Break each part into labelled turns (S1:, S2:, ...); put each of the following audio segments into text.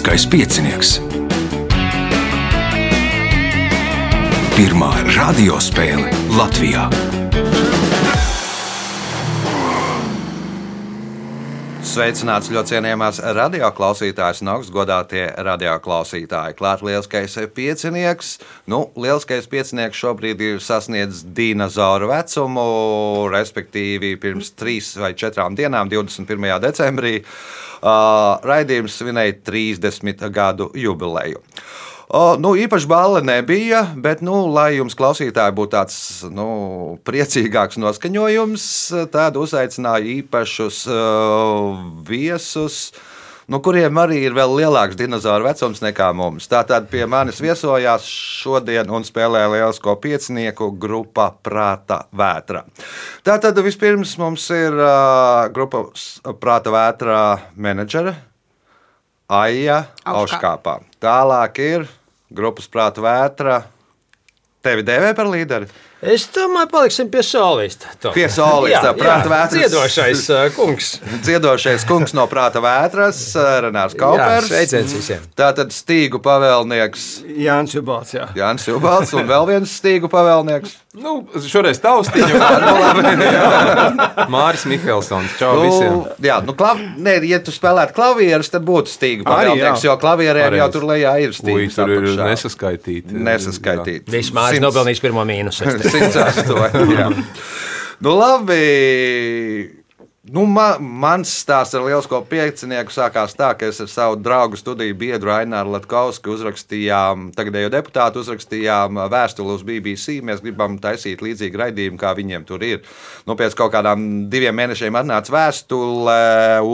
S1: Lieliskais piecinieks. Pirmā radiospēle Latvijā.
S2: Sveicināts ļoti cienījamās radioklausītājas un augstgadātie radioklausītāji. Klāt lielskais piecinieks. Nu, lielskais piecinieks šobrīd ir sasniedzis dinozauru vecumu, respektīvi pirms trīs vai četrām dienām, 21. decembrī, uh, raidījums svinēja 30 gadu jubileju. O, nu, īpaši balva nebija, bet, nu, lai jums klausītāji būtu tāds nu, priecīgāks noskaņojums, tad uzaicināju īpašus uh, viesus. Nu, kuriem arī ir vēl lielāks dinozauru vecums nekā mums. Tātad pie manis viesojās šodien un spēlē lielisko piecinieku grupa Prāta Vētra. Tātad vispirms mums ir uh, grupa Prāta Vētra menedžere Aija Auškāpā. Tālāk ir grupas prāta vētra. Tevi dēvē par līderi?
S3: Es domāju, paliksim pie solista.
S2: Pie solista, prāta vētras.
S3: Dziedošais kungs.
S2: Dziedošais kungs no prāta vētras, Renārs Kaupers.
S3: Sveiciens visiem.
S2: Tātad stīgu pavēlnieks
S4: Jānis Jubalts. Jā.
S2: Jānis Jubalts un vēl viens stīgu pavēlnieks.
S5: Nu, šoreiz taustiņu. Māris Mihelsons. Čau
S2: Nu,
S5: visiem.
S2: jā, nu, klav... ne, ja tu spēlētu klavierus, tad būtu stīgu
S4: Arī,
S2: pavēlnieks,
S4: jā.
S2: jo klavierēm jau tur lejā ir
S5: Ui,
S2: stīgs.
S5: tur ir
S2: apakšā.
S5: nesaskaitīti.
S2: Nesaskaitīt.
S3: Vismaz
S2: Simts-
S3: nopelnījis pirmo mīnusu. es teiktu.
S2: 108. jā. Nu, labi. Nu, man, mans stāsts ar lielisko piecinieku sākās tā, ka es ar savu draugu studiju biedru Aināru Latkausku uzrakstījām, tagadējo deputātu uzrakstījām vēstuli uz BBC. Mēs gribam taisīt līdzīgu raidījumu, kā viņiem tur ir. Nu, pēc kaut kādām diviem mēnešiem atnāca vēstule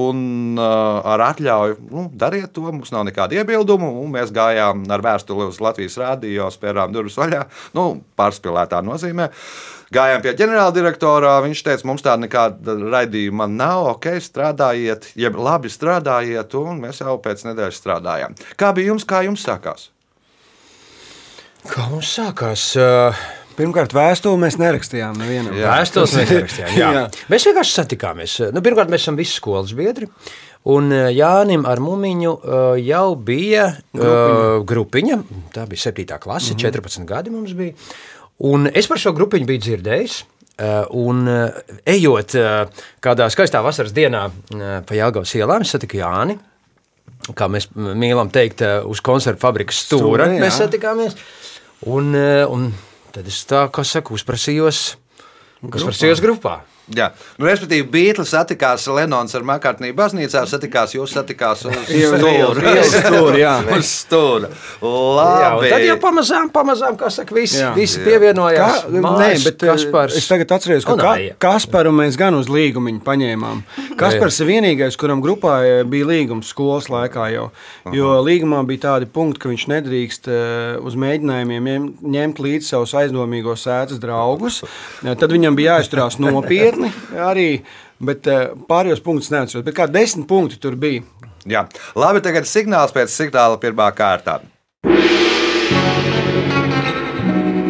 S2: un uh, ar atļauju, nu, dariet to, mums nav nekāda iebildumu. Mēs gājām ar vēstuli uz Latvijas rādio, spērām durvis vaļā, nu, pārspīlētā nozīmē. Gājām pie ģenerāldirektora. Viņš teica, mums tāda nekāda raidījuma nav. Ok, strādājiet, jeb labi strādājiet, un mēs jau pēc nedēļas strādājām. Kā bija jums, kā jums sākās?
S3: Kā mums sākās? Uh,
S4: Pirmkārt, vēstuli mēs nerakstījām.
S3: Vēstules mēs nerakstījām. Jā.
S4: Jā.
S3: Mēs vienkārši satikāmies. Nu, pirmkārt, mēs esam visi skolas biedri. Un uh, Jānim ar Mūmiņu uh, jau bija grupiņa. Uh, grupiņa. Tā bija 7. klase, mm -hmm. 14 gadi mums bija. Un es par šo grupiņu biju dzirdējis. Uh, un uh, ejot uh, kādā skaistā vasaras dienā pa Jāgaunas ielām, es satiku Jāni. Kā mēs mīlam teikt, uz koncertu fabrikas stūra
S4: Stūra,
S3: mēs satikāmies. Un, un tad es tā kā saku, uzprasījos, uzprasījos grupā.
S2: Jā, nu, respektīvi, Beatles satikās Lenons ar Makārtnī baznīcā, satikās jūs satikās uz stūra.
S4: Ielas stūri, jā.
S2: uz stūra.
S3: Jā, un
S2: Labi.
S3: tad jau pamazām, pamazām, kā saka, visi,
S4: Jā.
S3: visi pievienojās.
S4: Kā, nē,
S3: Māris,
S4: bet eh,
S3: Kaspars.
S4: es tagad atceros, ka
S3: un
S4: ka,
S3: Aija.
S4: Kasparu mēs gan uz līgumu paņēmām. Kaspars ir vienīgais, kuram grupā eh, bija līgums skolas laikā jau. Jo līgumā bija tādi punkti, ka viņš nedrīkst eh, uz mēģinājumiem ņem- ņemt līdzi savus aizdomīgos sēdes draugus. Eh, Tad viņam bija jāizturās nopietni arī. Bet eh, pārējos punktus neatceros. Bet kā desmit punkti tur bija.
S2: Jā. Labi, tagad signāls pēc signāla pirmā kārtā.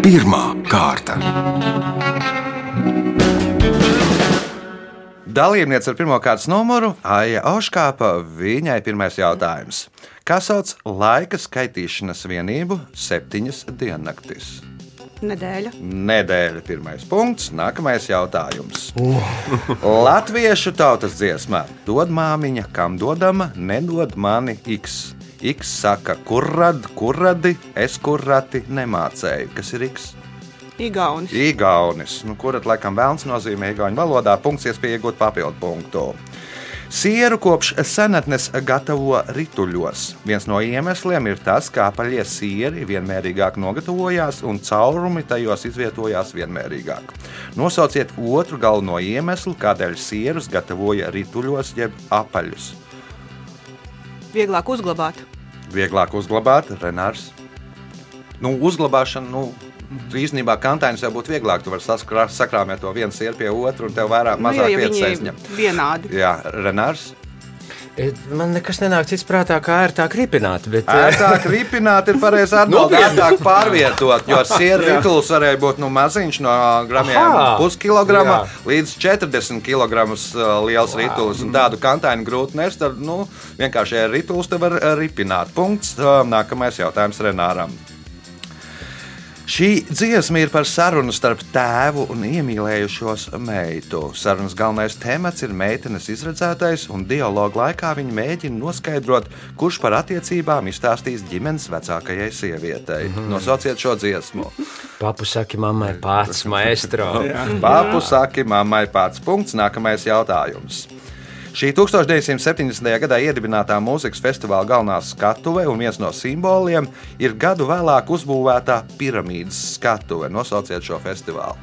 S1: Pirmā kārta.
S2: Dalībniece ar pirmā kārtas numuru Aija Oškāpa. Viņai pirmais jautājums. Kā sauc laika skaitīšanas vienību septiņas diennaktis?
S6: Nedēļa.
S2: Nedēļa pirmais punkts, nākamais jautājums. Latviešu tautas dziesmā dod māmiņa, kam dodama, nedod mani X. X saka, kur rad, kur radi, es kur rati nemācēju. Kas ir X?
S6: Igaunis.
S2: Igaunis. Nu, kurat laikam vēlns nozīmē igauņu valodā, punkts iespēja iegūt papildu punktu. Sieru kopš senatnes gatavo rituļos. Viens no iemesliem ir tas, ka apaļie sieri vienmērīgāk nogatavojās un caurumi tajos izvietojās vienmērīgāk. Nosauciet otru galveno iemeslu, kādēļ sierus gatavoja rituļos jeb apaļus.
S6: Vieglāk uzglabāt.
S2: Vieglāk uzglabāt, Renārs. Nu, uzglabāšana, nu, īstenībā kantāņus jau būtu vieglāk. Tu vari sakrāmēt to vienu sieru pie otru, un tev vairāk,
S6: Nu,
S2: mazāk vietas aizņem.
S6: vienādi.
S2: Jā, Renārs.
S3: E, Man nekas nenāk cits prātā, kā ērtāk ripināt. Bet, e,
S2: Ērtāk ripināt ir pareizi atbildēt, ērtāk pārvietot, jo sieru rituls varēja būt nu, maziņš no gramiem puskilograma līdz 40 kg liels rituls. Un tādu kantainu grūti nest, tad nu, vienkārši rituls te var ripināt. Punkts. Nākamais jautājums Renāram. Šī dziesma ir par sarunu starp tēvu un iemīlējušos meitu. Sarunas galvenais temats ir meitenes izredzētais, un dialogu laikā viņi mēģina noskaidrot, kurš par attiecībām izstāstīs ģimenes vecākajai sievietei. Nosauciet šo dziesmu.
S3: Papu saki mammai pats maestro.
S2: Pāpu saki, mammai pats punkts. Nākamais jautājums. Šī 1970. gadā iedibinātā mūzikas festivāla galvenā skatuve un viens no simboliem ir gadu vēlāk uzbūvētā piramīdas skatuve. Nosauciet šo festivālu.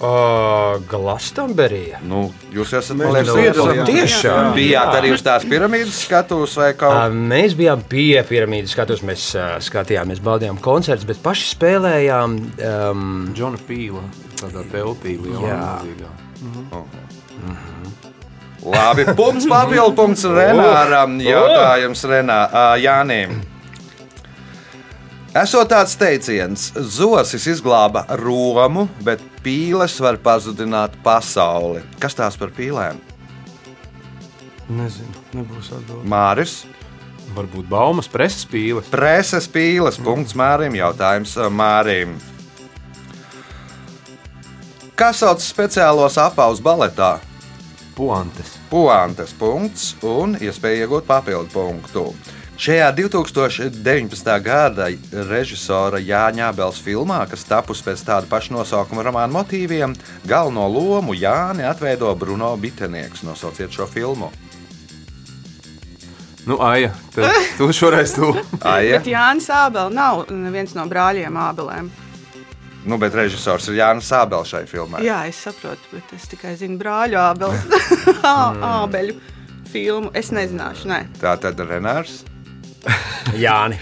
S3: Uh, Glastonberija.
S2: Nu, jūs esat
S4: piedalījāmies.
S3: Tiešām.
S2: Bijāt arī uz tās piramīdas skatuves vai kaut
S3: Mēs bijām pie piramīdas skatus, mēs ā, skatījāmies, baudījām koncertus, bet paši spēlējām. Um,
S5: Džona Pīla, tādā telpī, lielā
S3: Jā.
S5: milzīgā.
S2: Labi, punkts papildu punkts Renāram. Jautājums Renā, Jānim. Esot tāds teiciens, zosis izglāba Romu, bet pīles var pazudināt pasauli. Kas tās par pīlēm?
S4: Nezinu, nebūs atbildīgs.
S2: Māris,
S5: Varbūt baumas preses pīles.
S2: preses pīles, punkts Mārim, jautājums Mārim. Kas sauc speciālos apaus baletā?
S5: Puantes.
S2: puantes punkts un iespēja iegūt papildu punktu. Šajā 2019. gada režisora Jāņa Abels filmā, kas tapusi pēc tāda paša nosaukuma romāna motīviem, galveno lomu Jāni atveido Bruno Bitenieks. Nosauciet šo filmu.
S5: Nu, Aija, tad tu šoreiz tu.
S2: Aija,
S6: Bet Jānis Ābels nav viens no brāļiem Ābelēm.
S2: Nu, bet režisors ir Jānis Abels šai filmai.
S6: Jā, es saprotu, bet es tikai zinu brāļu Ābels. Ābeļu filmu. Es nezināšu, nē.
S2: Tā tad Renārs.
S3: Jāni,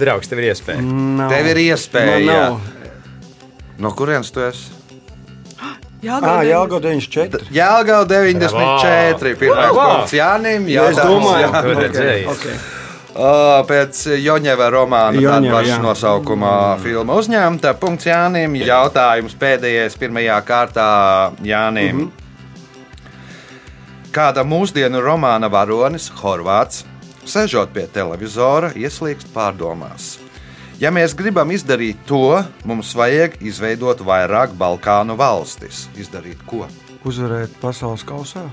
S3: draugs, tev ir iespēja.
S4: Nav.
S2: Tev ir iespēja.
S4: nav.
S2: No kurienes tu esi?
S6: Jā,
S4: Ā, Jāgo 94.
S2: Jāgau 94. Pirmais
S3: Wow.
S2: punkts Jānim.
S4: Ja es domāju,
S2: Jānim.
S3: Tur redzēji.
S2: Pēc Joņeva romāna
S4: Joņeva,
S2: paša
S4: jā.
S2: nosaukuma filma uzņemta. Punkts Jānim. Jautājums pēdējais, pirmajā kārtā Jānim. Kāda mūsdienu romāna varonis, Horvāts, sežot pie televizora, ieslīgst pārdomās. Ja mēs gribam izdarīt to, mums vajag izveidot vairāk Balkānu valstis. Izdarīt ko?
S4: Uzvarēt pasaules kausā.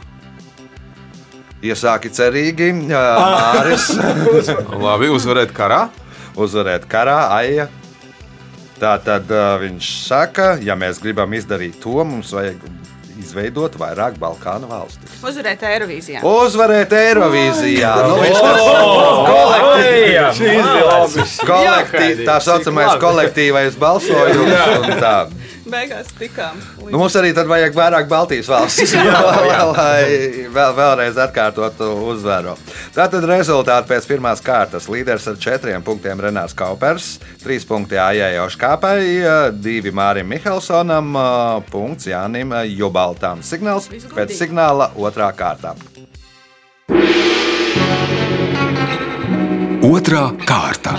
S2: Iesāki cerīgi, ā, Māris.
S5: Labi, uzvarēt karā.
S2: uzvarēt karā, aija. Tā tad uh, viņš saka, ja mēs gribam izdarīt to, mums vajag izveidot vairāk Balkānu valstis.
S6: Uzvarēt Eirovīzijā.
S2: Uzvarēt Eirovīzijā! Nu, viņš tas kolektīvi, tā saucamais kolektīvais balsojums.
S6: Beigās tikām. līdz-
S2: Nu, mums arī tad vajag vairāk Baltijas valstis, lai vēl, vēlreiz atkārtotu uzvaru. Tātad rezultāti pēc pirmās kārtas. Līderis ar četriem punktiem Renārs Kaupers, trīs punkti Ājai Oškāpai, divi Mārim Mihelsonam, punkts Jānim Jubaltam. Signāls pēc signāla otrā kārtā.
S1: Otra kārta.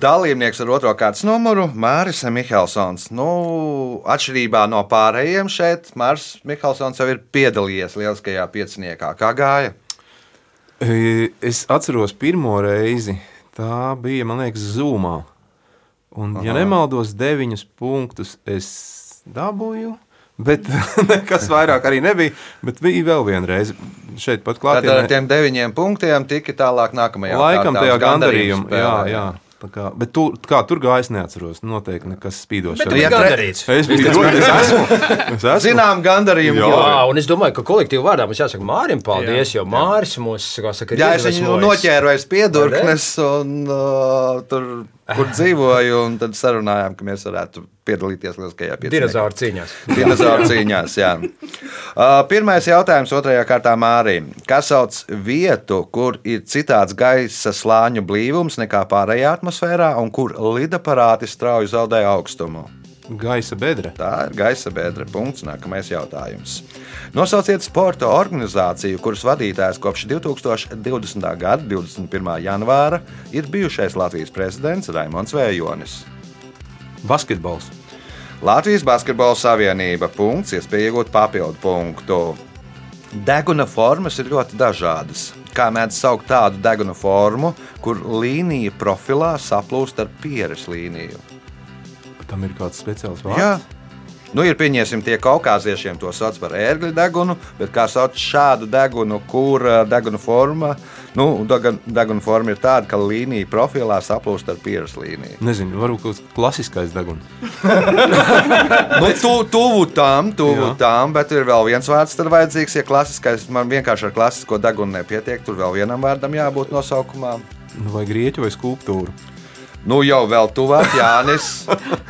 S2: Dalībnieks ar otro kārtas numuru - Māris Mihelsons. Nu, atšķirībā no pārējiem šeit, Māris Mihelsons jau ir piedalījies lieliskajā pieciniekā. Kā gāja?
S5: E, Es atceros pirmo reizi. Tā bija, man liekas, zūmā. Un, ja nemaldos, deviņus punktus es dabūju. Bet nekas vairāk arī nebija. Bet bija vēl viena reize šeit, pat
S2: Tad ar
S5: klātienē.
S2: tiem deviņiem punktiem tika tālāk nākamajā
S5: Laikam tajā gandarījumā. Jā,
S2: spēlē,
S5: jā. Tā Kā, bet tu, kā tur gāja, es neatceros. Noteikti nekas spīdošs.
S3: Bet
S2: Ja
S3: gandarīts.
S5: Es biju es esmu. Es esmu.
S2: Zinām, gandarījumu.
S5: Jā.
S3: Jā, un es domāju, ka kolektīvā vārdā mums jāsaka Mārim paldies, jo Māris mūs, kā saka, ir
S2: Jā, es viņu noķēru aiz piedurknes un uh, tur, kur dzīvoju, un tad sarunājām, ka mēs varētu piedalīties lieliskajā pieciniekā.
S3: Dinozauru cīņās.
S2: Dinozauru cīņās, jā. Uh, Pirmais jautājums otrajā kārtā Mārim. Kas sauc vietu, kur ir citāds gaisa slāņu blīvums nekā pārējā atmosfērā un kur lidaparāti strauji zaudē augstumu?
S5: Gaisa bedre.
S2: Tā ir gaisa bedra. Punkts. Nākamais jautājums. Nosauciet sporta organizāciju, kuras vadītājs kopš 2020. gada 21. janvāra ir bijušais Latvijas prezidents Raimons Vējonis.
S5: Basketbols.
S2: Latvijas Basketbola Savienība. Punkts, iespēja iegūt papildu punktu. Deguna formas ir ļoti dažādas. Kā mēdz saukt tādu deguna formu, kur līnija profilā saplūst ar pieres līniju?
S5: Tam ir kāds speciāls vārds.
S2: Jā. Nu, ir pieņemsim, tie kaukāziešiem to sauc par ērgļu degunu, bet kā sauc šādu degunu, kur ā, deguna forma, nu, deguna forma ir tāda, ka līnija profilā saplūst ar pieres līniju.
S5: Nezinu, varbūt kaut kāds klasiskais deguns.
S2: Nu, tu, tuvu tam, tuvu
S5: Jā.
S2: tam, bet ir vēl viens vārds, tad vajadzīgs, ja klasiskais, man vienkārši ar klasisko degunu nepietiek, tur vēl vienam vārdam jābūt nosaukumā.
S5: Nu, vai grieķu vai skulptūru.
S2: Nu, jau vēl tuvāk, Jānis.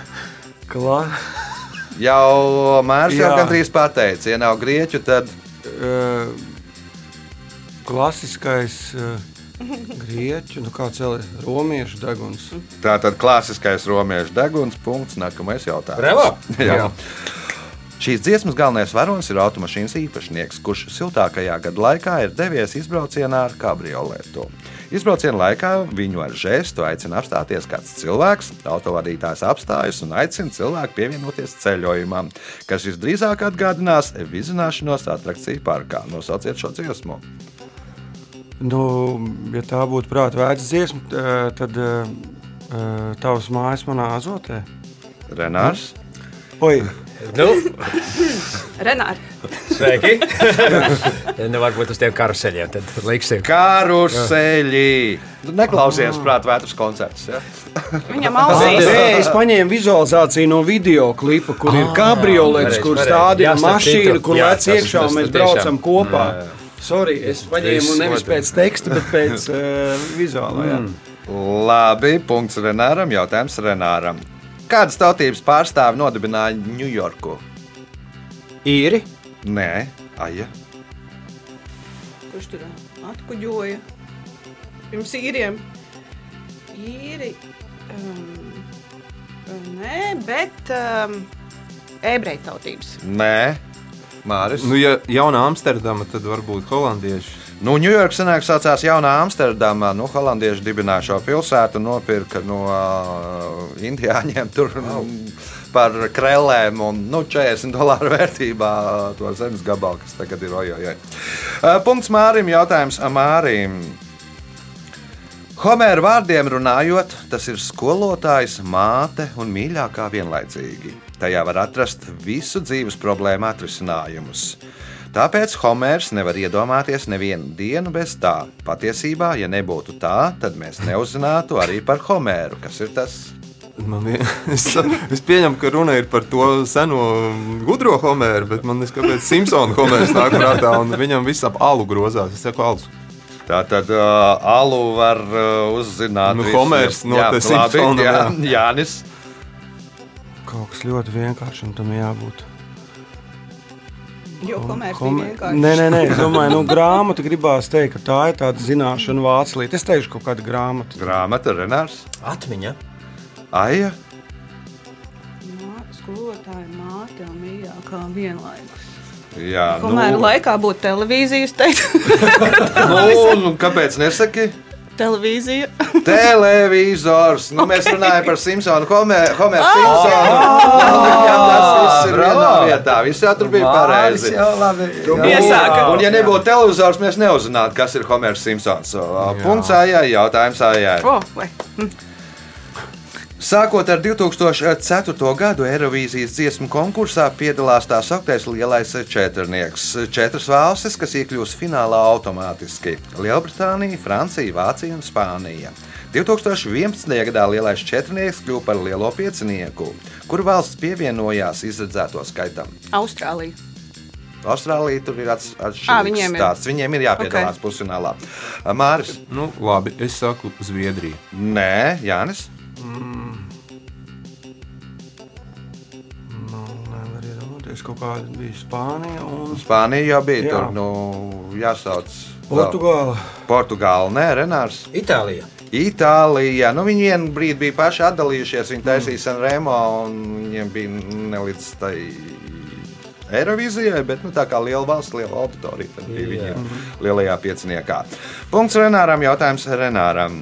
S4: Klā,
S2: Jau Mārcis jau
S4: Jā.
S2: gandrīz pateica, ja nav grieķu, tad
S4: uh, klasiskais uh, grieķu, nu kāds ir romiešu deguns.
S2: tā tad klasiskais romiešu deguns. Punkts. Nākamais jautājums.
S3: Bravo!
S2: Jā. Šīs dziesmas galvenais varonis ir automašīnas īpašnieks, kurš siltākajā gada laikā ir devies izbraucienā ar kabrioletu. Izbrauciena laikā viņu ar žestu aicina apstāties kāds cilvēks. Autovadītājs apstājas un aicina cilvēku pievienoties ceļojumam, kas visdrīzāk atgādinās vizināšanos attrakciju parkā. Nosauciet šo dziesmu.
S4: Nu, ja tā būtu prāta vērts dziesma, eh, tad uh, tavs mājas manā azotē.
S2: Renārs.
S4: Oi,
S3: Nu,
S6: Renāri.
S3: Sveiki! nu, varbūt uz tiem karuseļiem tad liksim.
S2: Karuseļi! Tu Neklausies, prāt, vētras koncerts. Ja?
S6: Viņam ausīs.
S4: Nē, es paņēmu vizualizāciju no video klipa, kur ir kabriolets,
S3: pareizi,
S4: kur stādīja mašīnu, kur lec iekšā un mēs braucam kopā.
S3: Jā.
S4: Sorry, es paņēmu nevis pēc teksta, bet pēc uh, vizuālā. jā.
S2: Labi, punkts Renāram. Jautājums Renāram. Kādas tautības pārstāvi nodibināja Ņujorku?
S3: Īri?
S2: Nē, aja.
S6: Kurš tur atkuģoja? Pirms īriem. Īri. Um, nē, bet um, ebreju tautības.
S2: Nē, Māris.
S5: Nu, ja jaunā Amsterdama, tad varbūt holandieši.
S2: Nu, Ņujorka senāk saucās Jaunā Amsterdamā. Nu, holandieši dibināja šo pilsētu, nopirka no uh, indiāņiem tur nu, par krēlēm un nu, 40 dolāru vērtībā uh, to zemes gabalu, kas tagad ir ojojoj. Uh, punkts Mārim, jautājums Mārim. Homēra vārdiem runājot, tas ir skolotājs, māte un mīļākā vienlaicīgi. Tajā var atrast visu dzīves problēmu atrisinājumus. Tāpēc Homērs nevar iedomāties nevienu dienu bez tā. Patiesībā, ja nebūtu tā, tad mēs neuzzinātu arī par Homēru. Kas ir tas?
S5: Man es, es pieņemu, ka runa ir par to seno gudro Homeru, bet man liekas, kāpēc Simpsona Homērs nāk prātā un viņam viss ap alu grozās. Es saku, alus.
S2: Tā tad uh, alu var uh, uzzināt.
S5: Nu,
S2: visu.
S5: Homērs no
S2: Jā,
S5: Simpsona,
S2: jā,
S5: jā.
S2: Jānis.
S4: Kaut kas ļoti vienkāršs tam jābūt.
S6: Jo komērts
S4: Kom-
S6: vienkārši.
S4: Nē, nē, nē, es domāju, nu, grāmata gribās teikt, ka tā ir tāda zināšana vāclīte. Es teikšu, kaut kāda grāmata.
S2: Grāmata Renārs.
S3: Atmiņa.
S2: Aija.
S6: Mā- Skolotāja māte un mīļākā vienlaikus.
S2: Jā,
S6: Komēra nu. laikā būtu televīzijas teikt.
S2: nu, nu, kāpēc nesaki?
S6: Televīzija.
S2: Televizors. Nu, mēs runājam par Simpsonu. Homer, Homer Simpsonu. Jā, tas viss ir vienā vietā. Viss jau tur bija pareizi.
S6: Iesāka.
S2: Un, ja nebūtu televizors, mēs neuzzinātu, kas ir Homers Simpsons. Punkts ājai, jautājums ājai.
S6: Oh, vai.
S2: Sākot ar 2004. gadu Eirovīzijas dziesmu konkursā piedalās tā sauktais lielais četrnieks. Četras valstis, kas iekļūs finālā automātiski - Lielbritānija, Francija, Vācija un Spānija. 2011. gadā lielais četrnieks kļuva par lielo piecinieku, kur valsts pievienojās izredzēto skaitam.
S6: Austrālija.
S2: Austrālija tur ir atšķirīgs
S6: viņiem ir.
S2: stāsts. Viņiem ir jāpiedalās okay. pusfinālā. Māris?
S5: Nu, labi, es saku Zviedrija.
S2: Nē, Jānis.
S4: Nu, nevar iedomāties, kaut kāda bija Spānija un
S2: Spānija jau bija
S4: Jā.
S2: tur. Nu, jāsauc.
S4: Portugāla.
S2: Portugāla, nē, Renārs.
S3: Itālija.
S2: Itālija. Nu, viņi vienu brīdi bija paši atdalījušies. Viņi taisīja Sanremo un viņiem bija nelīdz tai Eirovīzijai, bet nu, tā kā liela valsts, liela auditorija, tad bija viņiem lielajā pieciniekā. Punkts Renāram, jautājums Renāram.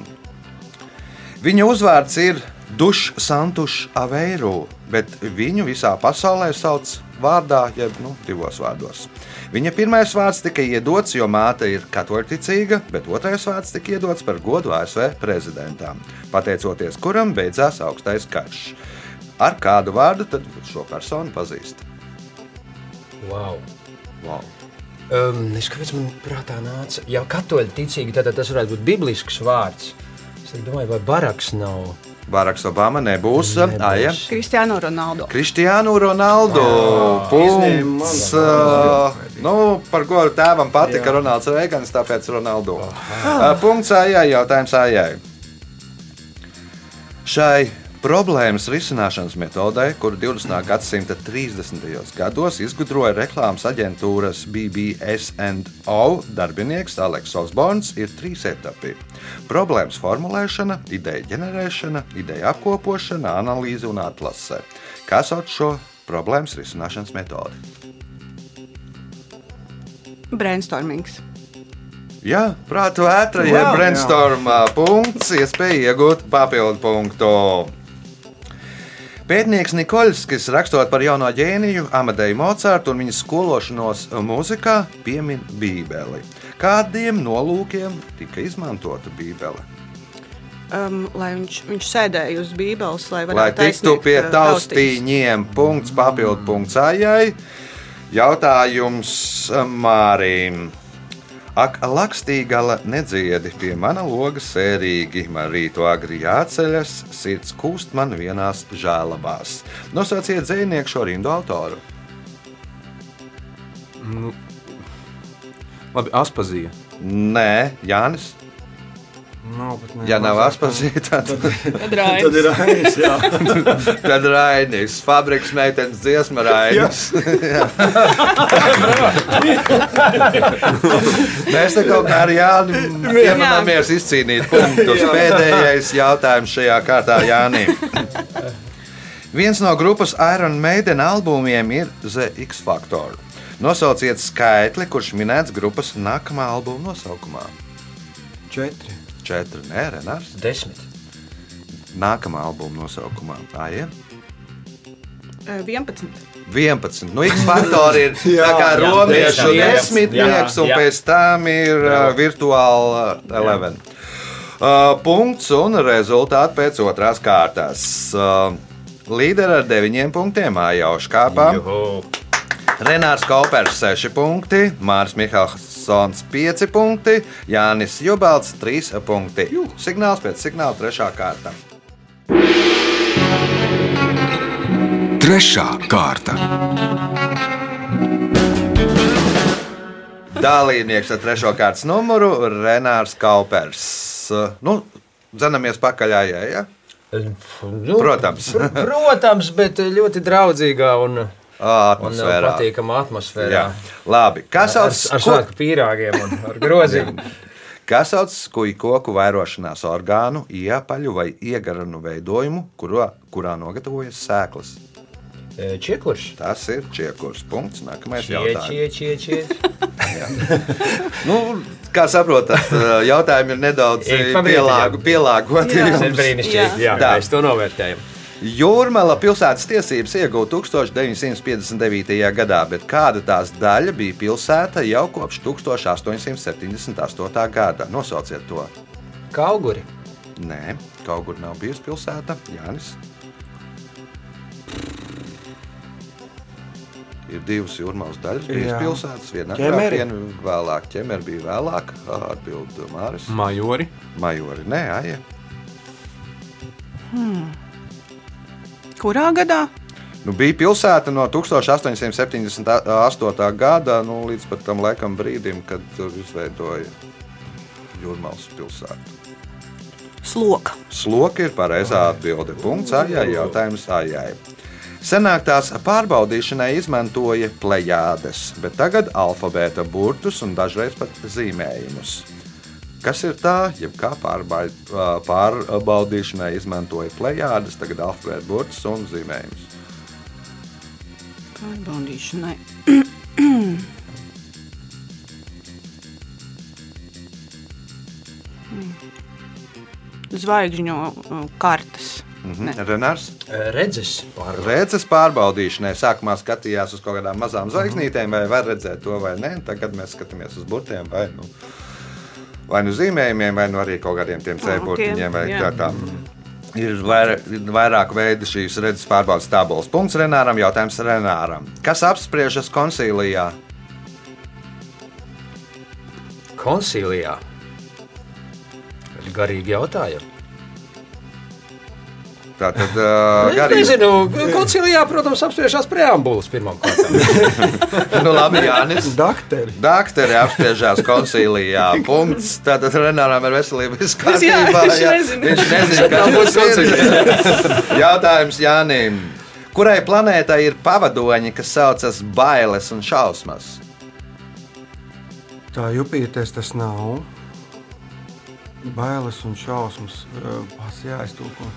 S2: Viņa uzvārds ir Dušs Santušs Aveiru, bet viņu visā pasaulē sauc vārdā, jeb nu, divos vārdos. Viņa pirmais vārds tika iedots, jo māte ir katoļticīga, bet otrais vārds tika iedots par godu ASV prezidentam, pateicoties kuram beidzās augstais karš. Ar kādu vārdu tad šo personu pazīst?
S3: Wow.
S2: Wow.
S3: Um, es kāpēc man prātā nāca, ja katoļi ticīgi, tad tas varētu būt biblisks vārds. Es domāju, vai baraks nav.
S2: Baraks Obama nebūs.
S3: Nebūs.
S2: Aija.
S6: Kristiāno Ronaldo.
S2: Kristiānu Ronaldu. Punkts. Uh, nu, par godu tēvam patika Ronalds Reigans, tāpēc Ronaldu. Uh, punkts Aijai, jautājums Aijai. Šai problēmas risināšanas metodei, kuru 20. gadsimta 30. gados izgudroja reklāmas aģentūras BBSO darbinieks Aleks Osborns, ir trīs etapi. Problēmas formulēšana, ideja ģenerēšana, ideja apkopošana, analīze un atlase. Kā sauc šo problēmas risināšanas metodi?
S6: Brainstormings.
S2: Jā, prātu vētra,
S4: Wow,
S2: brainstorm punkts, iespēja iegūt papildu punktu. Pētnieks Nikoļskis, rakstot par jauno ģēniju, Amadeju Mocartu un viņa skološanos mūzikā, piemin Bībeli. Kādiem nolūkiem tika izmantota Bībele?
S6: Um, lai viņš, viņš sēdēja uz Bībeles, lai varētu
S2: tiktu
S6: aizsniegt,
S2: pie
S6: uh,
S2: taustīņiem, punkts, papildu punkts Aijai. Jautājums Mārim. Ak, lakstīgala nedziedi pie mana loga sērīgi, man rītu agri jāceļas, sirds kūst man vienās žēlabās. Nosauciet dzīvnieku šo rindu autoru.
S5: Nu, labi, Aspazija.
S2: Nē, Jānis.
S4: Ne.
S2: Ja nav aspazīta, tad,
S6: Tad
S4: Tad ir jā.
S2: tad Rainis, fabriks meitenes dziesma Rainis. Mēs te kaut kā ar Jāni iemanamies izcīnīt punktus. Pēdējais jautājums šajā kārtā Jānim. Viens no grupas Iron Maiden albumiem ir The X Factor. Nosauciet skaitli, kurš minēts grupas nākamā albuma nosaukumā.
S4: Četri.
S2: Četri, nē, Renārs.
S3: Desmit.
S2: Nākamā albuma nosaukumā. Aija.
S6: Uh, 11.
S2: 11. Nu, X faktori ir tā kā
S3: jā,
S2: romiešu
S3: jā, jā,
S2: desmitnieks,
S3: jā,
S2: un
S3: jā.
S2: pēc tam ir uh, virtuāla eleven. Uh, punkts un rezultāti pēc otrās kārtas. Uh, Līderi ar 9 punktiem Ājauša kāpā.
S3: Juhu.
S2: Renārs Kaupers 6 punkti, Mārs Mihelsons 5 punkti, Jānis Jubalts 3 punkti. Signāls pēc signāla 3. kārta.
S1: Trešā kārta.
S2: Dalībnieks ar trešo kārtas numuru - Renārs Kaupers. Nu, Dzenamies pakaļ, ja?
S3: Nu,
S2: Protams.
S3: pr protams, bet ļoti draudzīgā un
S2: Atmosfērā.
S3: patīkamā atmosfērā.
S2: Jā. Labi. Kas
S3: Ar,
S2: sauc
S3: ar svētku pīrāgiem un ar groziem.
S2: Kas sauc skuju koku vairošanās orgānu, iepaļu vai iegaranu veidojumu, kurā, kurā nogatavojas sēklas?
S3: E, Čiekurs.
S2: Tas ir čiekurs. Punkts. Nākamais
S3: Čie,
S2: jautājums.
S3: čie, čie, čie.
S2: Nu, kā saprotat, jautājumi ir nedaudz
S3: pa brīdim,
S2: pielāgu,
S3: jā.
S2: pielāgoti.
S6: Jā.
S3: Tas ir brīnišķīgi. Jā,
S2: Tā.
S3: mēs to novērtējam.
S2: Jūrmala pilsētas tiesības iegūta 1959. gadā, bet kāda tās daļa bija pilsēta jau kopš 1878. gada? Nosauciet to.
S3: Kauguri.
S2: Nē, kaut kur nav bijusi pilsēta. Jānis. Ir divas jūrmālas daļas, bija pilsētas. Viena
S4: Ķemeri.
S2: viena vēlāk. Ķemeri bija vēlāk, atbild Māris.
S5: Majori.
S2: Majori, nē, aija.
S6: Kurā gadā?
S2: Nu, bija pilsēta no 1878. gada nu, līdz tam laikam brīdim, kad tur izveidoja Jūrmālas pilsētu.
S6: Sloka.
S2: Sloka ir pareizā atbilde. Punkts ājai, jautājums ājai. Senāk tās pārbaudīšanai izmantoja plējādes, bet tagad alfabēta burtus un dažreiz pat zīmējumus. Kas ir tā, jeb kā pārbai- ā, pārbaudīšanai izmantoja plējādes, tagad Alfrēda burts un zīmējums?
S6: Pārbaudīšanai. Zvaigžņu uh, kartes.
S2: Mhm. Renārs?
S3: Redzes pār
S2: Redzes pārbaudīšanai sākumā skatījās uz kaut kādām mazām zvaigznītēm, vai var redzēt to vai nē. Tagad mēs skatāmies uz burtiem vai nu, vai nu zīmējumiem, vai nu arī kaut kādiem tiem
S6: Ākiem,
S2: cēburtiņiem. vai
S6: jā.
S2: tā tā. Ir vair, vairāk veidu šīs redzes pārbaudas tabulas. Punkts Renāram, jautājums Renāram. Kas apspriežas koncīlijā?
S3: koncīlijā. Garīgi jautājumi.
S2: Tātad, uh,
S3: Es
S2: garīgi,
S3: nezinu, koncīlijā, protams, apspriežās preambulas pirmām kārtām.
S2: nu, labi, Jānis.
S4: Dakteri.
S2: Dakteri apspriežās koncīlijā. Punkts. Tātad Renāram ir veselība
S6: viņš
S2: jā.
S6: nezina.
S2: Viņš nezina, kas tas ir. Jautājums Jānim. Kurai planētai ir pavadoņi, kas saucas bailes un šausmas?
S4: Tā Jupiters tas nav. Bailes un šausmas. Pats jāiztūko.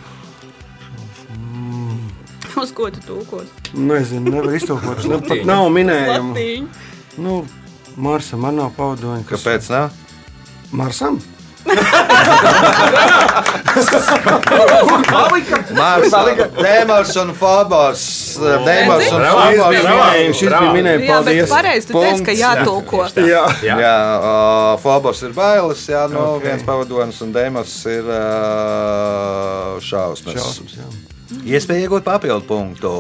S6: Uz ko tu tūkos?
S4: Nezinu, nevar iztūkot. Tas nav, pat nav minējumu.
S6: Latīņu.
S4: Nu, Marsam man nav paudoņa. Kas...
S2: Kāpēc? Ne?
S4: Marsam?
S2: Mars, Dēmons un Fobos. Dēmons un.
S4: Minējums, šis bija minējums. Paldies.
S6: pareizi tu teici, ka jātulko.
S4: Jā.
S3: Jā.
S2: Jā, Fobos ir bailes, jā, no
S4: Ok.
S2: okay. viens pavadonis, un Dēmons ir uh, šausmas.
S4: Šausmas, jā.
S2: Iespēja iegūt papildu punktu.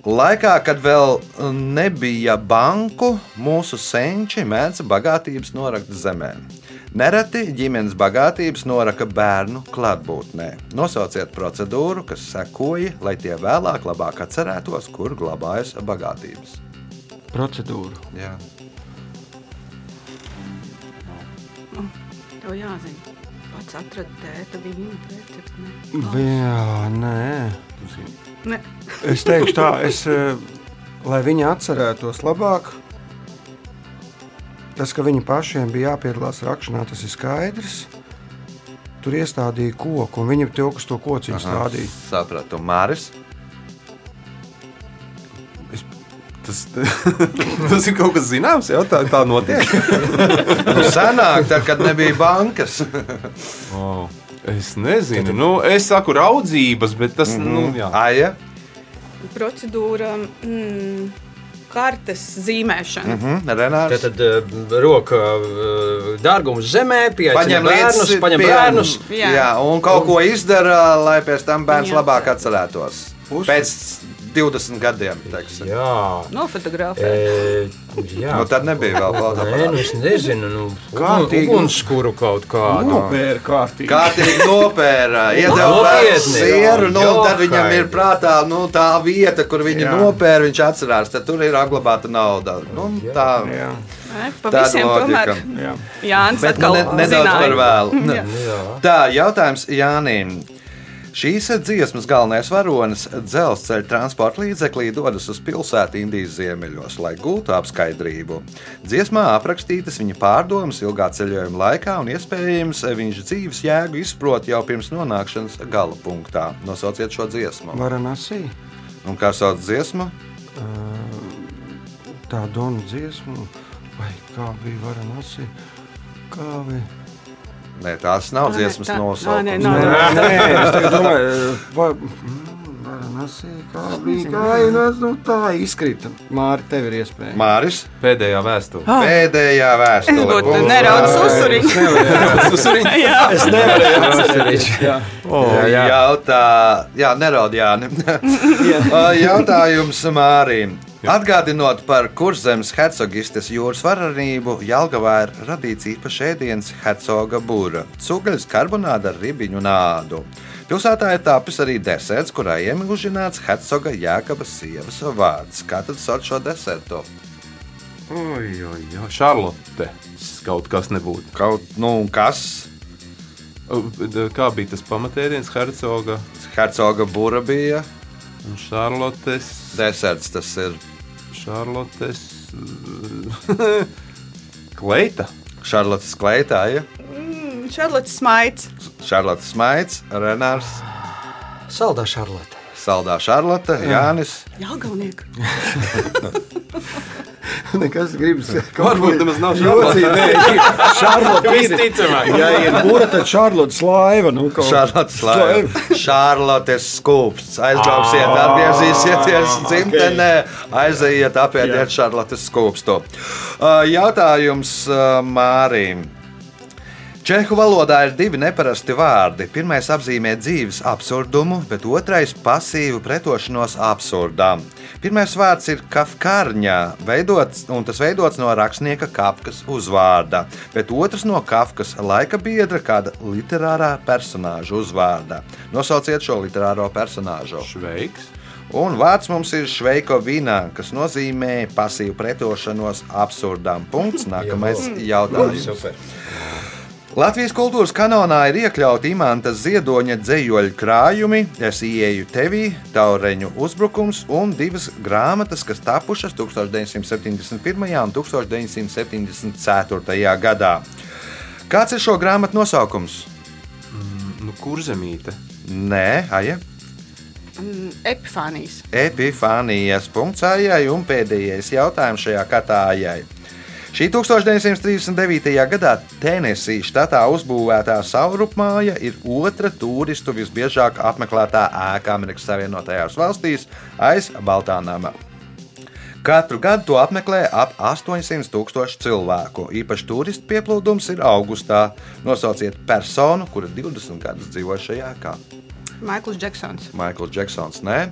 S2: Laikā, kad vēl nebija banku, mūsu senči mēdza bagātības norakt zemē. Nereti ģimenes bagātības noraka bērnu klātbūtnē. Nosauciet procedūru, kas sekoja, lai tie vēlāk labāk atcerētos, kur glabājas bagātības.
S4: Procedūra.
S2: Jā.
S6: Tev jāzina. Pats atrada tēta vīnu recepti. ne?
S4: Jā, nē.
S6: Ne.
S4: Es teikšu tā, es, eh, lai viņi atcerētos labāk, tas, ka viņiem pašiem bija jāpiedalās rakšanā, tas ir skaidrs. Tur iestādīja koku, un viņi to, kas to kociņu stādīja.
S2: Sapratu, Māris.
S5: Tas, tas ir kaut kas zināms, jau tā, tā notiek.
S2: Nu, senāk, tad, kad nebija bankas.
S5: Oh, es nezinu, nu, es saku raudzības, bet tas mm -hmm. nu, jā.
S2: Aija.
S6: Procedūra. Mm, kartes zīmēšana. Mm.
S2: Hm, Renārs.
S3: Tad uh, roka uh, dārgums zemē, pieņem bērnus, paņem bērnus.
S6: Jā.
S2: Jā, un kaut ko izdara, lai pēc tam bērns
S6: Jā.
S2: labāk atcerētos.
S4: Uz-
S2: Pēc 20 gadiem. teiksim.
S3: Jā,
S6: Nofotografēt.
S3: e, jā.
S2: Nu, tad nebija vēl
S3: Nē, nu
S2: fotoaparāta.
S3: es nezinu, nu,
S4: Kārtīgi.
S3: ugunskura kaut kādu.
S4: Nopēra kārtīgi.
S2: Kārtīgi nopēra, iedeva sieru, nu, un tad viņam ir prātā nu, tā vieta, kur viņi
S4: Jā.
S2: nopēra, viņš atcerās, tad tur ir apglabāta nauda. Nu, tā,
S4: Jā,
S6: Ne, Pa
S2: tāda
S6: visiem tomēr
S4: jā.
S6: Jānis
S2: Bet nu,
S6: atkal
S2: ne, nedaudz par vēlu.
S6: Jā.
S3: Jā.
S2: Tā, jautājums Jānim. Šīs dziesmas galvenais varonis dzelzceļa transporta līdzeklī dodas uz pilsētu Indijas ziemeļos, lai gūtu apskaidrību. Dziesmā aprakstītas viņa pārdomas ilgā ceļojuma laikā, un iespējams viņš dzīves jēgu izprot jau pirms nonākšanas gala punktā. Nosauciet šo dziesmu.
S4: Varanasī.
S2: Un kā sauc dziesmu?
S4: Tā donu dziesmu. Vai kā bija varanasī? Kā bija?
S2: Nē, tās nav dziesmas
S6: tā-
S2: nosaukums.
S6: nē,
S4: Nē, nē, es domāju, vai... Nu, tā izkrita. Māri, tev ir iespēja.
S2: Māris,
S5: Pēdējā vēsture.
S2: pēdējā
S6: Es
S2: vēstule.
S6: būtu
S2: Punkts
S6: neraudzis
S2: Mārim.
S6: uzsuriņu. Jā,
S4: Es nevarēju atcerēties. Jā.
S2: Jā, jautā, jā, neraud Jāni. Jautājums Mārim. Atgādinot par kurzemes hercogistes jūras varenību, Jālgavā ir radīts īpašs ēdiens hercoga būra - cūgaļas karbonāda ar ribiņu nādu. Pilsētā ir tapis arī deserts, kurā iemūžināts hercoga Jēkabas sievas vārds. Kā tad sauc šo desertu?
S5: Oi, oi, oi, Šarlote. Kaut kas nebūtu.
S2: Kaut nu, kas?
S5: Kā bija tas pamatēdiens? Hercoga
S2: Hercoga būra bija
S5: un Šarlotes.
S2: deserts. Tas ir
S5: Šarlotes. Kleita.
S2: Šarlotas Kleitāja,
S6: Šarlots Smaits.
S2: Šarlotas Smaits, Renārs,
S3: Saldā Šarlote.
S2: Saldā Šarlota, Jānis.
S6: Jāgalnieks.
S4: Nekas gribas.
S5: Varbūt nemaz nav
S4: Jocīgi, ir.
S5: Visticamāk.
S4: Ja ir būra, tad Šarlote slaiva. Nu, kaut-
S2: Šarlotas Laiva. Šarlotes skūpsts. Aizbrauksiet, atgriezīsieties dzimtenē, aiziet, apietiet Šarlotes skūpstu. Uh, Jautājums uh, Mārim. Čehu valodā ir divi neparasti vārdi. Pirmais apzīmē dzīves absurdumu, bet otrais - pasīvu pretošanos absurdām. Pirmais vārds ir kafkārņā, veidots, un tas veidots no rakstnieka Kafkas uzvārda, bet otrs no Kafkas laika biedra kāda literārā personāža uzvārda. Nosauciet šo literāro personāžu.
S5: Šveiks.
S2: Un vārds mums ir šveiko vīnā, kas nozīmē pasīvu pretošanos absurdām. Punkts. Nākamais jautājums.
S3: Super.
S2: Latvijas kultūras kanālā ir iekļauti imanta ziedoņa dzējoļu krājumi, es ieeju tevī, taureņu uzbrukums un divas grāmatas, kas tapušas 1971. un 1974. gadā. Kāds ir šo grāmatu nosaukums?
S5: Nu, kurzemīte.
S2: Nē, aja.
S6: Epifānijas.
S2: Epifānijas punkts ājai un pēdējais jautājums šajā katā ājai. Šī 1939. gadā Tennessee štatā uzbūvētā saurupmāja ir otra turistu visbiežāk apmeklētā ēka Amerikas Savienotajās valstīs aiz Baltā nama. Katru gadu to apmeklē ap 800 tūkstoši cilvēku. Īpaši turistu pieplūdums ir augustā. Nosauciet personu, kura 20 gadus dzīvo šajā ēkā.
S6: Maikls Džeksons.
S2: Maikls Džeksons, nē,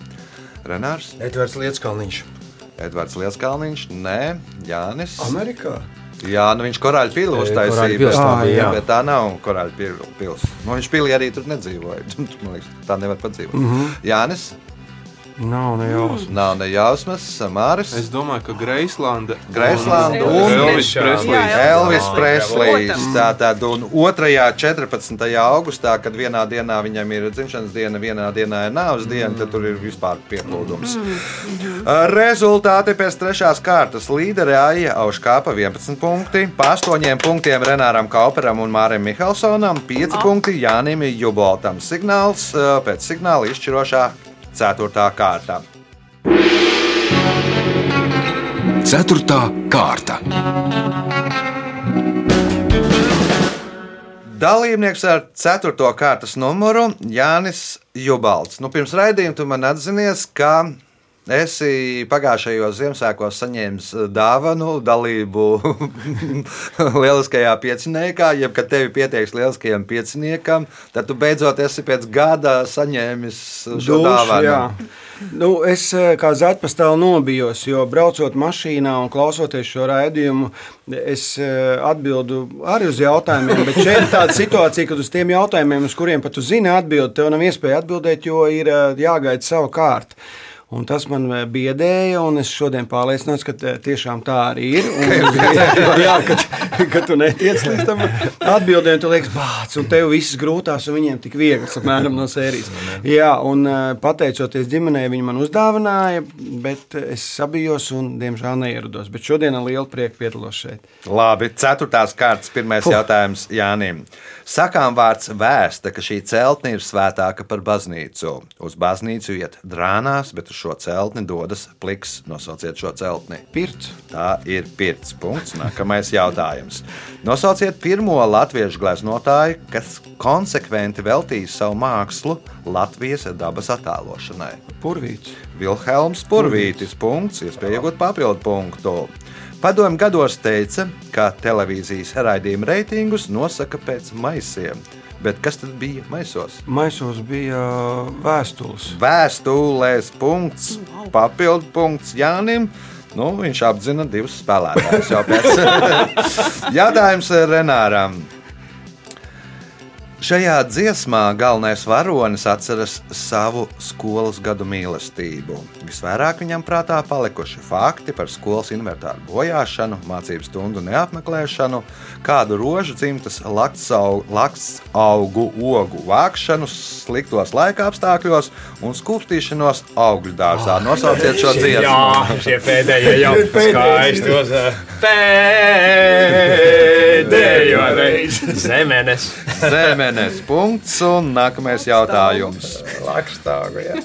S2: Renārs.
S3: Edvards Lietskalniņš.
S2: Edvards Lielskalniņš, nē, Jānis.
S4: Amerikā.
S2: Jā, nu viņš korāļu
S3: Korāļu
S2: uztaisīja,
S3: tā
S4: bija, jā.
S2: bet tā nav korāļu pil- pils. Nu, viņš pilī arī tur nedzīvoja. Man liekas, tā nevar padzīvot. Mm. -hmm. Jānis,
S4: Nav ne jausmas.
S2: nav ne jausmas, Māris.
S5: Es domāju, ka Greislanda.
S2: Greislanda
S5: un Elvis Preslīs.
S2: Elvis Preslīs.
S6: protams.
S2: Tātad, un 2. 14. augustā, kad vienā dienā viņam ir dzimšanas diena, vienā dienā ir nāves diena, tad tur ir vispār pieplūdums. Rezultāti pēc trešās kārtas līderi Aija Auškāpa 11 punkti, pa 8 punktiem Renāram Kauperam un Mārim Mihalsonam, 5 punkti Jānim Juboltam. Signāls eh, pēc signāla izšķirošā 4. kārta.
S1: Ceturtā kārta.
S2: Dalībnieks ar 4. kārtas numuru Jānis Jubalds. Nu, pirms raidījuma tu man atzinies, ka esi pagājušajos Ziemassvētkos saņēmis dāvanu dalību lieliskajā pieciniekā, jeb kad tevi pieteiks lieliskajam pieciniekam, tad tu beidzot esi pēc gada saņēmis šo
S4: Dušu,
S2: dāvanu.
S4: jā. Nu, es eh, kā zaķpastāvu nobijos, jo braucot mašīnā un klausoties šo raidījumu, es eh, atbildu arī uz jautājumiem. Bet šeit ir tāda situācija, ka uz tiem jautājumiem, uz kuriem pat tu zini atbildi, tev nav iespēja atbildēt, jo ir eh, jāgaida savu kārtu. Un tas man eh, biedēja, un es šodien pārliecinos, ka eh, tiešām tā arī ir. Un, jā, kad, kad tu netiec līdz tam atbildēm, tu liekas, bāc, un tev viss grūtās, un viņiem tik viegls, apmēram no sērijas. Jā, un eh, pateicoties ģimenei, viņi man uzdāvināja, bet es sabijos un, diemžēl, neierados. Bet šodien ar lielu prieku piedalos šeit.
S2: Labi, ceturtās kārtas, pirmais Puh. jautājums Jānim. Sakām vārds vēsta, ka šī celtne ir svētāka par baznīcu. Uz baznīcu iet drānās, bet uz šo celtni dodas pliks. Nosauciet šo celtni.
S4: Pirts.
S2: Tā ir pirts punkts. Nākamais jautājums. Nosauciet pirmo latviešu gleznotāju, kas konsekventi veltījis savu mākslu Latvijas dabas attēlošanai.
S4: Purvīts.
S2: Vilhelms Purvītis. Punkts, iespēja iegūt papildu punktu. Padomju gados teica, ka televīzijas raidījuma reitingus nosaka pēc maisiem. Bet kas tad bija maisos?
S4: Maisos bija vēstules.
S2: Vēstulēs punkts, papildu punkts Jānim. Nu, viņš apzina divus spēlētājus jau pēc. Jautājums Renāram. Šajā dziesmā galvenais varonis atceras savu skolas gadu mīlestību. Visvairāk viņam prātā palikuši fakti par skolas inventāru bojāšanu, mācību stundu neapmeklēšanu, kādu rožu dzimtas laktsau- lakts augu ogu vākšanu sliktos laika apstākļos un skūpstīšanos augļu dārzā. Nosauciet šo dziesmu!
S3: Jā, šie pēdējie jau skaisti uz pēdējo reizi. Zemenes.
S2: Zemenes punkts un nākamais jautājums.
S3: Lakstāgu, jā.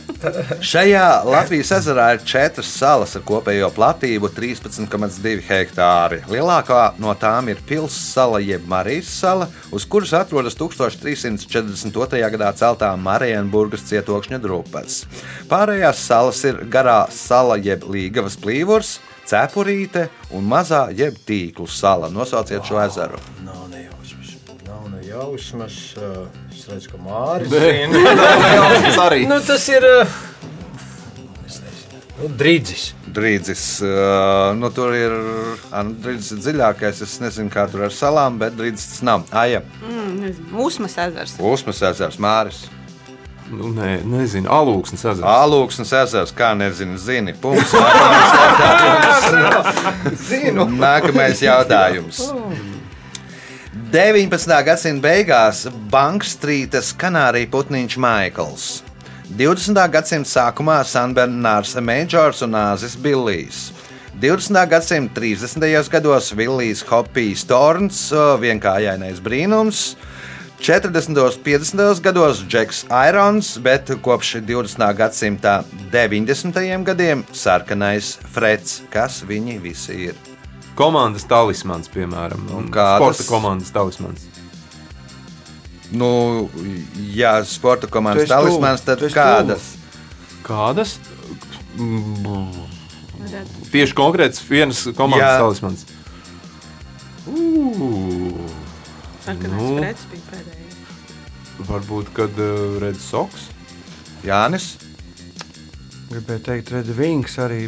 S2: Šajā Latvijas ezerā ir četras salas ar kopējo platību 13,2 hektāri. Lielākā no tām ir pilsēta jeb Marijas sala, uz kuras atrodas 1342. gadā celtā Marienburgas cietokšņa drupas. Pārējās salas ir garā sala jeb Līgavas plīvurs, cepurīte un mazā jeb tīklu sala. Nosauciet šo ezeru.
S3: Nav nejausmas. Nav nejausmas. uh, Es redzu, ka Mārcis zina.
S5: arī.
S3: Nu, tas ir. nezinu. Nu, Drīdzis.
S2: Drīdzis, uh, nu, tur ir ah, nu, drīdzis ir dziļākais. Es nezinu, kā tur ar salām, bet drīdzis tas nav. Aija,
S6: Mm, nezinu, Usmas ezers.
S2: Usmas ezers, Māris.
S5: Nu, nē, nezinu, alūksnes ezers.
S2: Alūksnes ezers, kā nezinu, zini. Punkts. Nākamais jautājums. Zinu. Nākamais jautājums. 19. gadsimta beigās Bankstrītas kanārija putniņš Maikls. 20. gadsimta sākumā Sanbernārs Meģors un Nāzis Billijs. 20. gadsimta 30. gados Villijs Hopijs Torns, vienkāršais brīnums. 40. un 50. gados Džeks Irons, bet kopš 20. gadsimta 90. gadiem sarkanais Freds. Kas viņi visi ir?
S5: Komandas talismans, piemēram.
S2: Un kādas?
S5: Sporta komandas talismans.
S2: Nu, ja sporta komandas talismans, tad kādas?
S5: Kādas? Mm, Tieši konkrēts vienas komandas
S2: Jā.
S5: talismans.
S6: Sarkanais
S5: Nu. varbūt, kad uh, redz soks.
S2: Jānis.
S4: Gribēju teikt, redz, Vinks arī,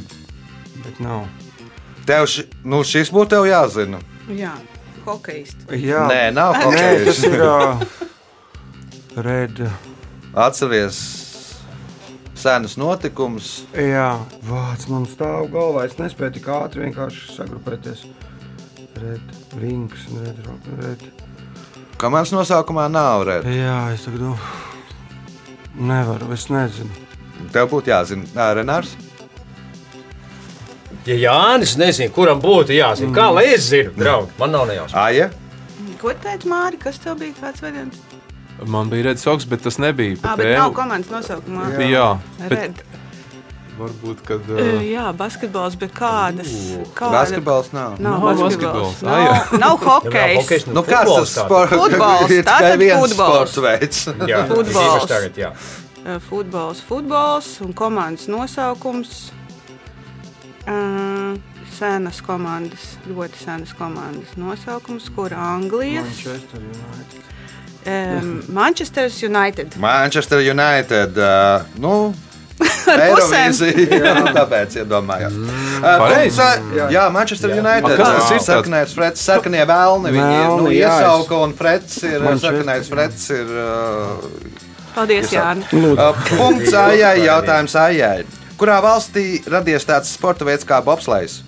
S4: bet nav.
S2: Tev ši, nu, šis būtu tev jāzina.
S6: Jā, hokejisti.
S4: Jā,
S2: Nē, nav
S4: Nē, tas ir uh, Red.
S2: Atceries senus notikumus.
S4: Jā, vārds man stāv galvā. Es nespēju tik ātri vienkārši sagrupēties. Red, Vinks Red, red.
S2: Komandas nosaukumā nav redzams.
S4: Jā, es tagad nu, nevaru, es nezinu.
S2: Tev būtu jāzina, Renārs.
S3: Ja Jānis nezina, kuram būtu jāzina, kā lai es zinu, draugi, man nav nejausmas.
S6: Ko teica Mārija? Kas tev bija kāds variants?
S5: Man bija redzams soks, bet tas nebija.
S6: Bet
S5: tēmu.
S6: nav komandas nosaukumā.
S5: Jā, jā bet
S6: Red.
S5: varbūt, kad.
S6: Uh, jā, basketbols, bet kādas? Kāda?
S2: Basketbols nav.
S6: Nav
S5: Nav
S6: basketbols.
S5: jā.
S6: Nav, nav hokejs.
S3: hokejs,
S2: Nu, kāds tas sports?
S6: Futbols,
S2: Ir tikai
S6: tātad
S2: viens
S6: futbols.
S2: sports veids.
S3: Jā,
S6: Futbols.
S3: Tagad, jā.
S6: Futbols, futbols un komandas nosaukums. Uh, senas komandas, ļoti senas komandas nosaukums, kur Anglijas.
S4: Manchester United.
S6: Um, Manchester United.
S2: Manchester United. Uh, nu,
S6: pusēm.
S2: Eirovīzija. Jā, tāpēc iedomājos. Uh,
S5: Pareizi.
S2: punkts, ā, jā, Manchester United.
S5: A, kas tas ir?
S2: Sarkanais frets, sarkanie vēlni. Viņi ir nu,
S4: jā,
S2: iesauka un frets ir, sarkanais frets ir. Uh,
S6: Paldies, Jāni.
S2: uh, punkts Ājai, jautājums Ājai. Kurā valstī radies tāds sporta veids kā bobslēgs?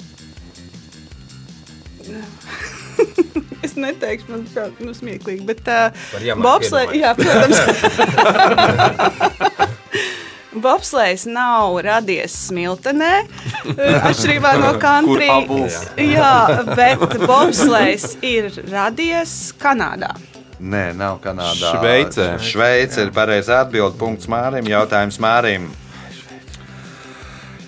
S6: Es neteikšu, man tas nu, smieklīgi, bet uh, bobslē, jā, protams. Bobslēgs nav radies Smiltenē, atšķirībā no country. Jā, bet bobslēgs ir radies Kanādā.
S2: Nē, nav Kanādā.
S5: Šveicē.
S2: Šveice ir pareizā atbilde. Punkts Mārim. Jautājums Mārim.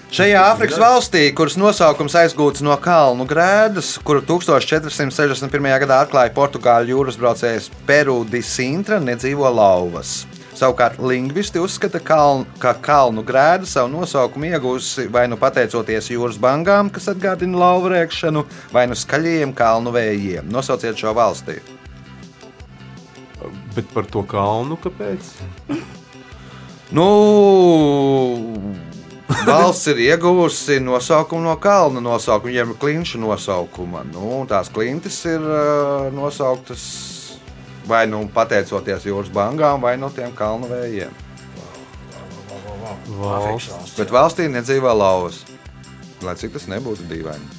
S2: Šajā Āfrikas valstī, kuras nosaukums aizgūts no kalnu grēdas, kuru 1461. gadā atklāja portugāļu jūras braucējs Peru di Sintra, nedzīvo lauvas. Savukārt lingvisti uzskata, kaln, ka kalnu grēda savu nosaukumu iegūsi vai nu pateicoties jūras bangām, kas atgādina lauvu rēkšanu, vai nu skaļajiem kalnu vējiem. Nosauciet šo valsti.
S5: bet par to kalnu kāpēc?
S2: Nu, valsts ir ieguvusi nosaukumu no kalna nosaukuma, jeb klinšu nosaukuma. Nu, tās klintis ir uh, nosauktas vai nu pateicoties jūras bangām, vai no tiem kalnu vējiem.
S5: Valsts.
S2: Bet valstī nedzīvo lauvas. Lai cik tas nebūtu dīvaini.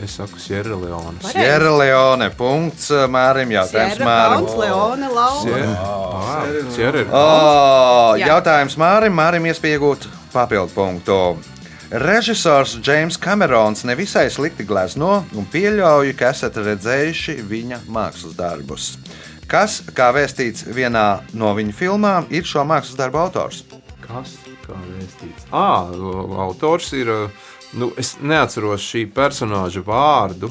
S5: Es saku, Sierra Leone.
S2: Sierra Leone. Punkts uh, Mārim. Jautājums
S6: Sierra
S2: Mārim.
S6: Kauns, Leone.
S5: Sierra, Sierra ir
S2: O,
S6: Jā.
S2: jautājums Mārim. Mārim iespējot papildu punktu. Režisors Džeims Kamerons nevisai slikti glezno un pieļauju, ka esat redzējuši viņa mākslas darbus. Kas, kā vēstīts vienā no viņa filmām, ir šo mākslas darbu autors?
S5: Kas? Kā vēstīts? Ah, autors ir. Nu, es neatceros šī personāža vārdu,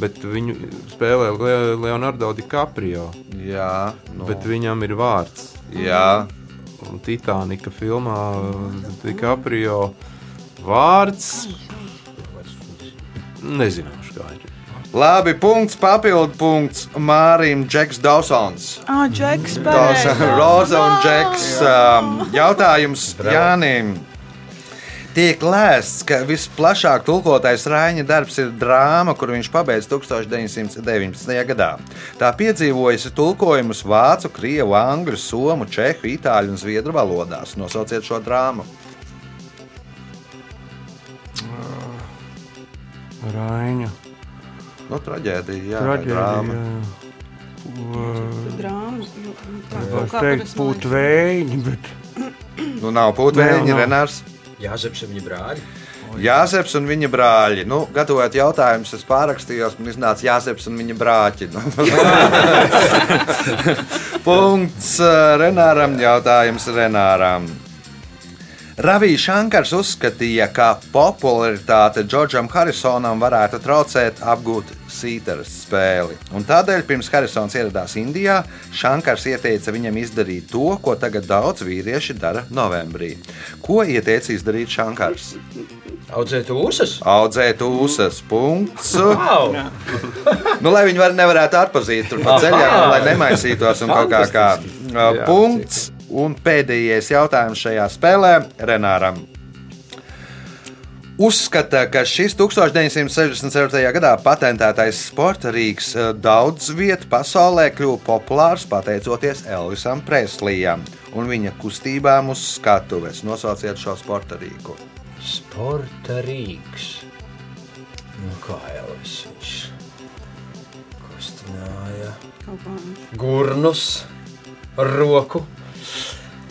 S5: bet viņu spēlē Le- Leonardo DiCaprio.
S2: Jā, nu,
S5: Bet viņam ir vārds.
S2: jā.
S5: Un Titanika filmā DiCaprio vārds. Nezināšu, kā ir.
S2: Labi, punkts, papildu punkts Mārim Džeks Dawsons.
S6: Ah, Džeks, pareizi.
S2: Roza un Džeks. um, Jautājums Jānim. Tiek lēsts, ka visplašāk tulkotais Raņa darbs ir drāma, kur viņš pabeidza 1919. gadā. Tā piedzīvojusi tulkojumus vācu, krievu, angļu, somu, čehu, itāļu un zviedru valodās. Nosauciet šo drāmu.
S4: Raņa.
S2: Nu, traģēdija, jā,
S4: Traģēdija.
S2: drāma.
S6: Drāmas. nu, tā,
S4: Es
S6: kā
S4: teiktu,
S6: tas
S4: būtu
S6: man-
S4: vēji, bet
S2: Nu, nav pūtvēņi,
S4: Nav, nav.
S3: Jāzeps un viņa brāļi.
S2: Jāzeps un viņa brāļi. Nu, gatavojot jautājumus, es pārrakstījos, man iznāca Jāzeps un viņa brāļi. Nu. Punkts eh, Renāram. Jautājums Renāram. Ravijs Shankars uzskatīja, ka popularitāte Džordžam Harisonam varētu traucēt apgūt sītaras spēli. Un tādēļ, pirms Harisons ieradās Indijā, Shankars ieteica viņam izdarīt to, ko tagad daudz vīrieši dara novembrī. Ko ieteica izdarīt Shankars?
S3: Audzēt ūsas?
S2: Audzēt ūsas, punkts.
S3: Wow.
S2: Nu, lai viņi var, nevarētu atpazīt tur pa ceļam, lai nemaisītos un kaut kā kā. Punkts. Un pēdējais jautājums šajā spēlē Renāram. Uzskata, ka šis 1967. gadā patentētais sporta rīks eh, daudz vietā pasaulē kļuva populārs pateicoties Elvisam Preslijam un viņa kustībām uz skatuves. Nosauciet šo sporta rīku.
S3: Sporta rīks. Nu, kā es viņš kustināja. Gurnus roku.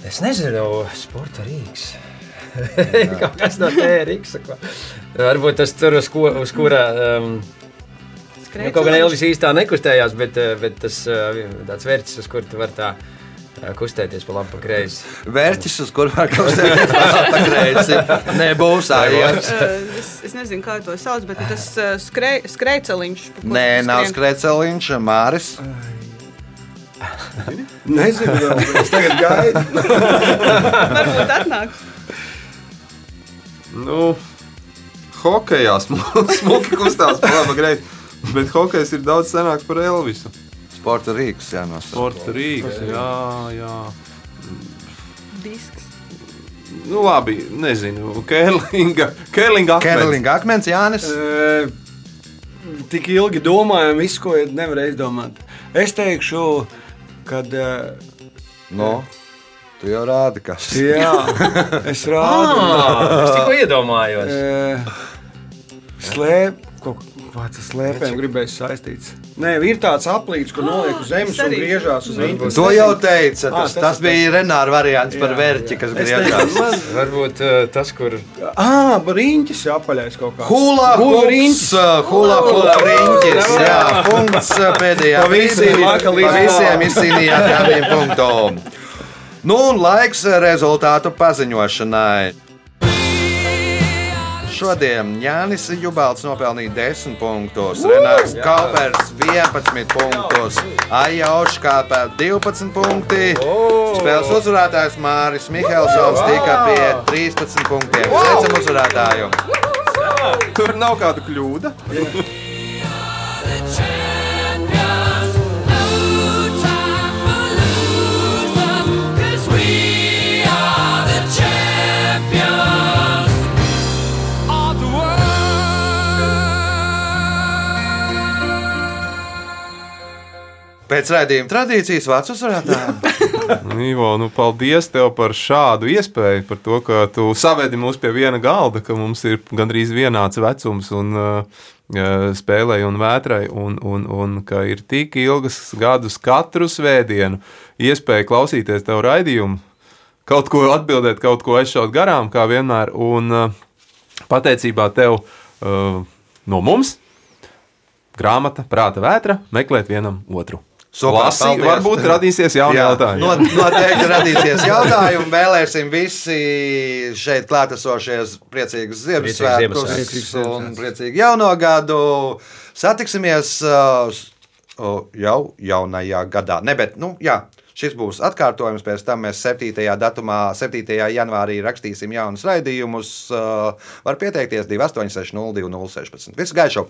S3: Es nezinu, sporta rīks. Kaut kas no tērīgs. Varbūt tas tur, uz, ko, uz kura um, nu, kaut gan Elvis īstā nekustējās, bet, eh, bet tas uh, tāds vērts, uz kur tu vari tā uh, kustēties pa labi, pa kreisi.
S2: Vērķis, uz kuriem var kustēties pa kreisi, nebūs.
S6: Eh, Es, es nezinu, kā to sauc, bet tas eh, skrej, skrejceliņš. pa
S2: Nē, nav skrejceliņš, Māris.
S4: Nezinu, vēl, bet es tagad gaidu.
S6: Varbūt atnāks.
S5: Nu, hokejā smu- smuki kustās pa labi greit. Bet hokejs ir daudz senāks par Elvisu.
S2: Sporta rīks jānosaka.
S5: Sporta rīks, jā, jā.
S6: Disks.
S5: Nu, labi, nezinu. Kērlinga, Kērlinga akmens.
S2: Kerlinga akmens, Jānis.
S4: Eh, Tik ilgi domājam, visu, ko nevarēja izdomāt. Es teikšu, kad.
S2: Nu, tu jau rādi, kas.
S4: Jā, es rādu.
S3: Ah, es tikko iedomājos.
S4: Eh, Slēp, kaut kāds ar slēpēm gribēs saistīts. Nē, ir tāds aplīts, kur noliek uz zemes
S6: es
S4: un griežās uz viņu.
S2: To jau teica.
S4: Ah,
S2: Tas,
S4: tas
S2: bija Renāra variants par vērķi, kas griežās.
S3: Varbūt uh, tas, kur
S4: Ah, riņķis ir apaļais kaut kāds.
S2: Hula
S4: Hula
S2: hoops,
S4: riņķis.
S2: hula hula riņķis. Jā, punkts uh, pēdējā
S4: visiem
S2: visiem izcīnījāt kādiem punktiem. Nu, un laiks rezultātu paziņošanai. Šodien Jānis Jubalts nopelnīja 10 punktus, Renārs Kalpers 11 punktus, Aija Oškāpē 12 punkti. Spēles uzvarētājs Māris Mihelsons tika pie 13 punktiem. Sveicam uzvarētāju!
S5: Tur nav kāda kļūda.
S2: Pēc raidījuma tradīcijas vārds uzvarētājiem.
S5: Ivo, nu, paldies tev par šādu iespēju, par to, ka tu savedi mūs pie viena galda, ka mums ir gandrīz vienāds vecums un uh, spēlei un vētrai, un, un, un ka ir tik ilgas gadus katru svētdienu iespēja klausīties tev raidījumu, kaut ko atbildēt, kaut ko aizšaut garām, kā vienmēr, un uh, pateicībā tev uh, no mums grāmata Prāta vētra meklēt vienam otru. Lasi,
S2: paldies.
S5: varbūt radīsies jauni
S2: Jā,
S5: jautājumi.
S2: not- Noteikti radīsies jautājumi. Vēlēsim visi šeit klātesošie priecīgus Ziemassvētkus un priecīgu jauno gadu. Satiksimies uh, uh, jau jaunajā gadā. Ne, bet, nu, jā, šis būs atkārtojums. Pēc tam mēs 7. datumā, 7. janvārī rakstīsim jaunus raidījumus. Uh, Var pieteikties 2860 2016. Visu gaišu!